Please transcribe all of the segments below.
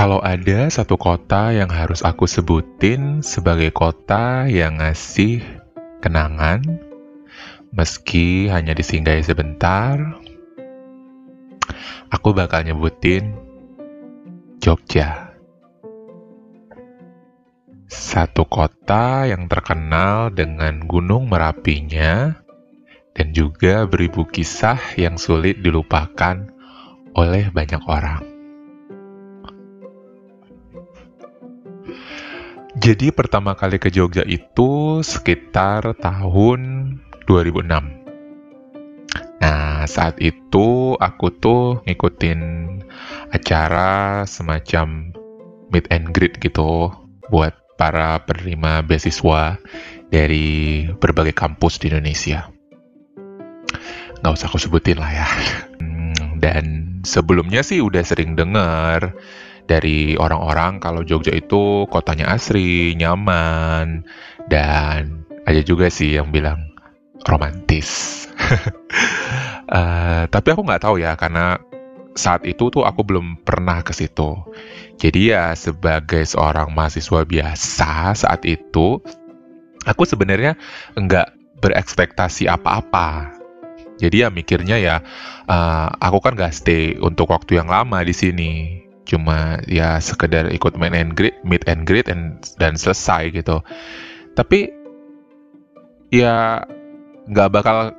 Kalau ada satu kota yang harus aku sebutin sebagai kota yang ngasih kenangan, meski hanya disinggahi sebentar, aku bakal nyebutin Jogja. Satu kota yang terkenal dengan gunung Merapinya dan juga beribu kisah yang sulit dilupakan oleh banyak orang. Jadi pertama kali ke Jogja itu sekitar tahun 2006. Nah, saat itu aku tuh ngikutin acara semacam meet and greet gitu buat para penerima beasiswa dari berbagai kampus di Indonesia. Nggak usah aku sebutin lah ya. Hmm, dan sebelumnya sih udah sering dengar dari orang-orang kalau Jogja itu kotanya asri, nyaman, dan ada juga sih yang bilang romantis. uh, tapi aku nggak tahu ya karena saat itu tuh aku belum pernah ke situ. Jadi ya sebagai seorang mahasiswa biasa saat itu, aku sebenarnya nggak berekspektasi apa-apa. Jadi ya mikirnya ya, uh, aku kan gak stay untuk waktu yang lama di sini cuma ya sekedar ikut main and greet, meet and greet and, dan selesai gitu. Tapi ya nggak bakal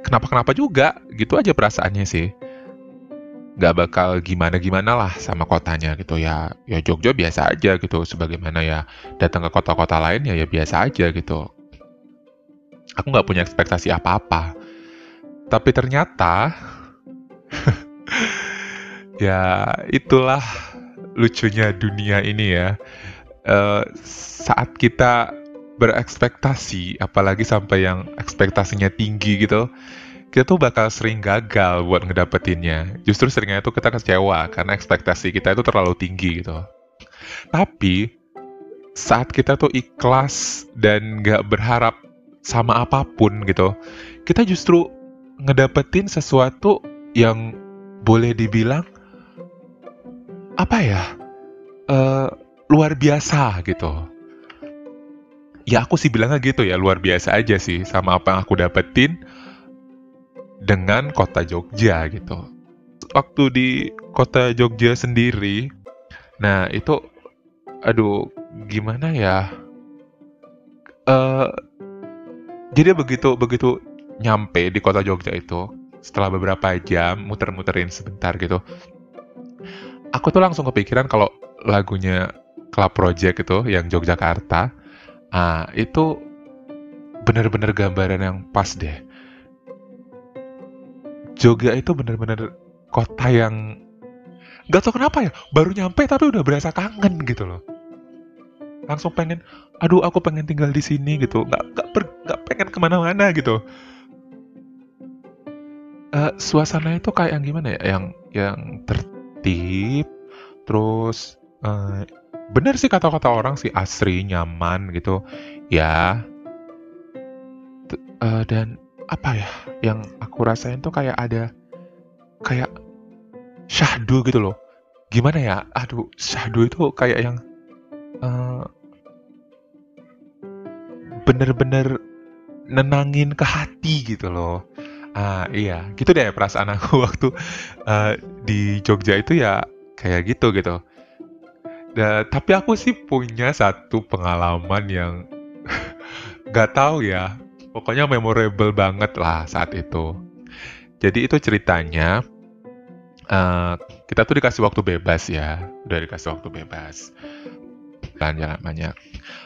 kenapa-kenapa juga, gitu aja perasaannya sih. Nggak bakal gimana-gimana lah sama kotanya gitu ya. Ya Jogja biasa aja gitu, sebagaimana ya datang ke kota-kota lain ya ya biasa aja gitu. Aku nggak punya ekspektasi apa-apa. Tapi ternyata ya itulah lucunya dunia ini ya. Uh, saat kita berekspektasi, apalagi sampai yang ekspektasinya tinggi gitu, kita tuh bakal sering gagal buat ngedapetinnya. Justru seringnya itu kita kecewa karena ekspektasi kita itu terlalu tinggi gitu. Tapi saat kita tuh ikhlas dan gak berharap sama apa pun gitu, kita justru ngedapetin sesuatu yang boleh dibilang apa ya? Uh, luar biasa gitu. Ya aku sih bilangnya gitu ya luar biasa aja sih sama apa yang aku dapetin dengan kota Jogja gitu. Waktu di kota Jogja sendiri nah itu aduh gimana ya? Uh, jadi begitu begitu nyampe di kota Jogja itu setelah beberapa jam muter-muterin sebentar gitu aku tuh langsung kepikiran kalau lagunya Club Project itu yang Yogyakarta, ah itu bener-bener gambaran yang pas deh. Jogja itu bener-bener kota yang gak tau kenapa ya, baru nyampe tapi udah berasa kangen gitu loh. Langsung pengen, aduh aku pengen tinggal di sini gitu, gak, gak, per, gak pengen ke mana-mana gitu. Uh, suasana itu kayak yang gimana ya, yang yang ter, tertib, terus uh, bener sih kata-kata orang sih asri, nyaman gitu, ya. T uh, dan apa ya, yang aku rasain tuh kayak ada kayak syahdu gitu loh. Gimana ya? Aduh, syahdu itu kayak yang uh, bener-bener nenangin ke hati gitu loh. Ah, iya, gitu deh perasaan aku waktu uh, di Jogja itu ya kayak gitu gitu. Da, tapi aku sih punya satu pengalaman yang gak tahu ya, pokoknya memorable banget lah saat itu. Jadi itu ceritanya uh, kita tuh dikasih waktu bebas ya, udah dikasih waktu bebas jalan-jalan banyak.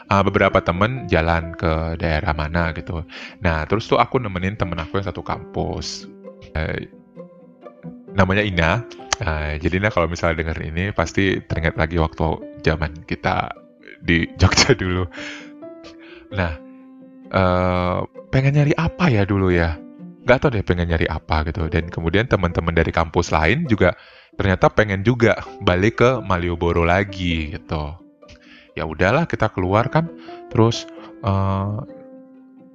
Uh, beberapa temen jalan ke daerah mana gitu. Nah, terus tuh aku nemenin temen aku yang satu kampus. Uh, namanya Ina. Uh, jadi Ina kalau misalnya denger ini pasti teringat lagi waktu zaman kita di Jogja dulu. Nah, uh, pengen nyari apa ya dulu ya? Gak tau deh pengen nyari apa gitu. Dan kemudian teman-teman dari kampus lain juga ternyata pengen juga balik ke Malioboro lagi gitu ya udahlah kita keluar kan. Terus uh,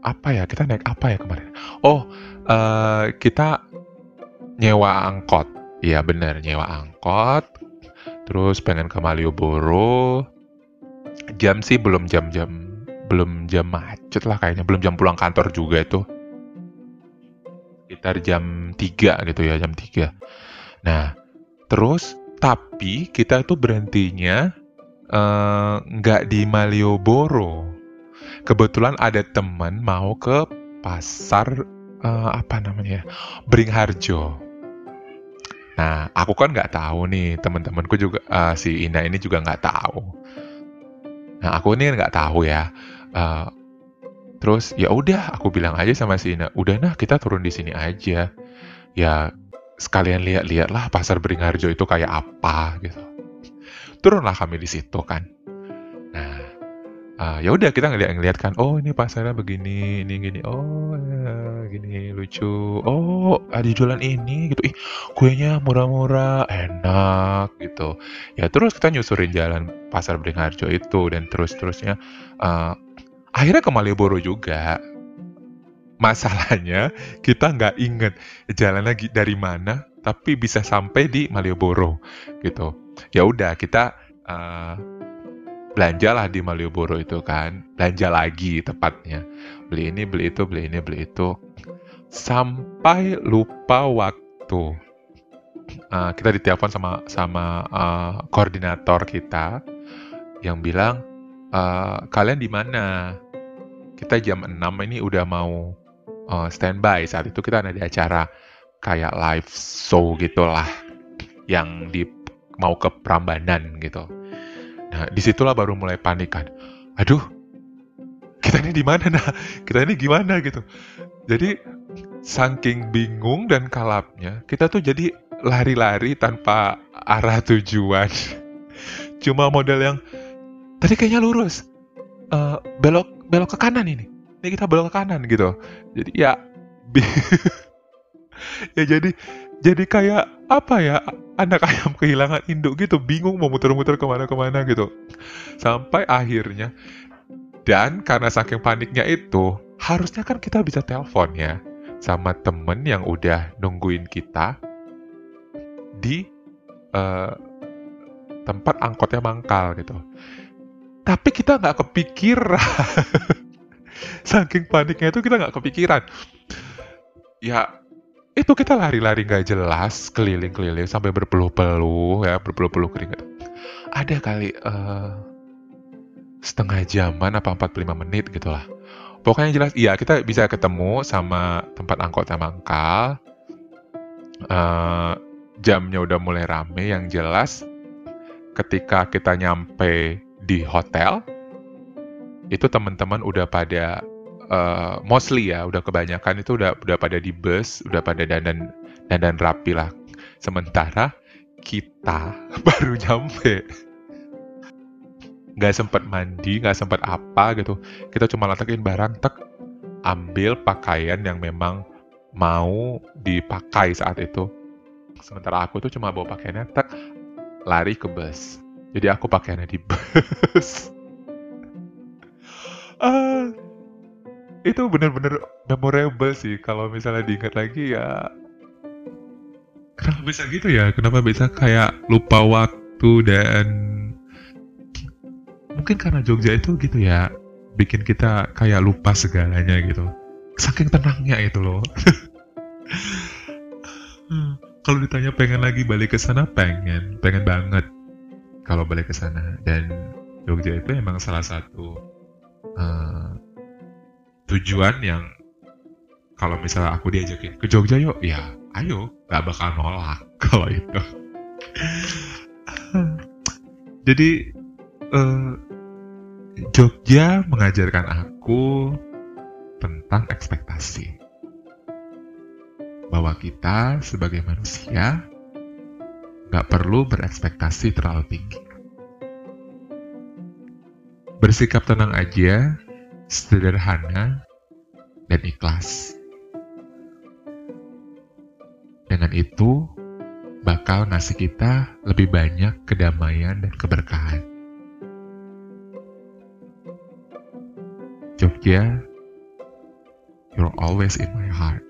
apa ya kita naik apa ya kemarin? Oh uh, kita nyewa angkot. Iya bener nyewa angkot. Terus pengen ke Malioboro. Jam sih belum jam-jam belum jam macet lah kayaknya. Belum jam pulang kantor juga itu. Sekitar jam 3 gitu ya jam 3 nah terus tapi kita itu berhentinya nggak uh, di Malioboro kebetulan ada teman mau ke pasar uh, apa namanya Bringharjo Nah, aku kan nggak tahu nih, teman-temanku juga uh, si Ina ini juga nggak tahu. Nah, aku ini nggak tahu ya. Uh, terus ya udah, aku bilang aja sama si Ina, udah nah kita turun di sini aja. Ya sekalian lihat-lihat lah pasar Beringharjo itu kayak apa gitu. Turunlah kami di situ kan. Uh, ya udah kita ngeliat-ngeliat kan oh ini pasarnya begini ini gini oh ya, gini lucu oh ada jualan ini gitu. Ih kuenya murah-murah enak gitu. Ya terus kita nyusurin jalan pasar Beringharjo itu dan terus-terusnya uh, akhirnya ke Malioboro juga. Masalahnya kita nggak inget jalan lagi dari mana tapi bisa sampai di Malioboro gitu ya udah kita uh, belanja lah di Malioboro itu kan. Belanja lagi tepatnya. Beli ini beli itu beli ini beli itu. Sampai lupa waktu. Uh, kita ditelepon sama sama uh, koordinator kita yang bilang uh, kalian di mana? Kita jam 6 ini udah mau uh, standby. Saat itu kita ada di acara kayak live show gitulah yang di mau ke Prambanan gitu Nah, di situlah baru mulai panik kan. Aduh, kita ini di mana nah? Kita ini gimana gitu. Jadi saking bingung dan kalapnya, kita tuh jadi lari-lari tanpa arah tujuan. Cuma model yang tadi kayaknya lurus, uh, belok belok ke kanan ini. Ini kita belok ke kanan gitu. Jadi ya, ya jadi jadi kayak apa ya anak ayam kehilangan induk gitu bingung mau muter-muter ke mana-kemana gitu. Sampai akhirnya dan karena saking paniknya itu harusnya kan kita bisa telepon ya sama temen yang udah nungguin kita di uh, tempat angkotnya mangkal gitu. Tapi kita nggak kepikiran. Saking paniknya itu kita nggak kepikiran. Ya itu kita lari-lari nggak jelas keliling-keliling sampai berpeluh-peluh ya berpeluh-peluh keringat. Ada kali uh, setengah jaman apa 45 menit gitulah pokoknya jelas iya kita bisa ketemu sama tempat angkotnya mangkal. Uh, jamnya udah mulai rame yang jelas ketika kita nyampe di hotel itu teman-teman udah pada uh, mostly ya udah kebanyakan itu udah udah pada di bus udah pada dandan dandan rapi lah. Sementara kita baru nyampe. Nggak sempet mandi nggak sempet apa gitu. Kita cuma letakin barang tek ambil pakaian yang memang mau dipakai saat itu. Sementara aku tuh cuma bawa pakaiannya tek lari ke bus. Jadi aku pakaiannya di bus. Uh, itu bener-bener memorable sih. Kalau misalnya diingat lagi ya kenapa bisa gitu ya? Kenapa bisa kayak lupa waktu dan mungkin karena Jogja itu gitu ya bikin kita kayak lupa segalanya gitu. Saking tenangnya itu loh. Kalau ditanya pengen lagi balik ke sana pengen. Pengen banget kalau balik ke sana. Dan Jogja itu emang salah satu uh, tujuan yang kalau misalnya aku diajakin ke Jogja yuk, ya ayo, gak bakal nolak kalau itu. Jadi uh, Jogja mengajarkan aku tentang ekspektasi. Bahwa kita sebagai manusia gak perlu berekspektasi terlalu tinggi. Bersikap tenang aja sederhana, dan ikhlas. Dengan itu, bakal ngasih kita lebih banyak kedamaian dan keberkahan. Jogja, you're always in my heart.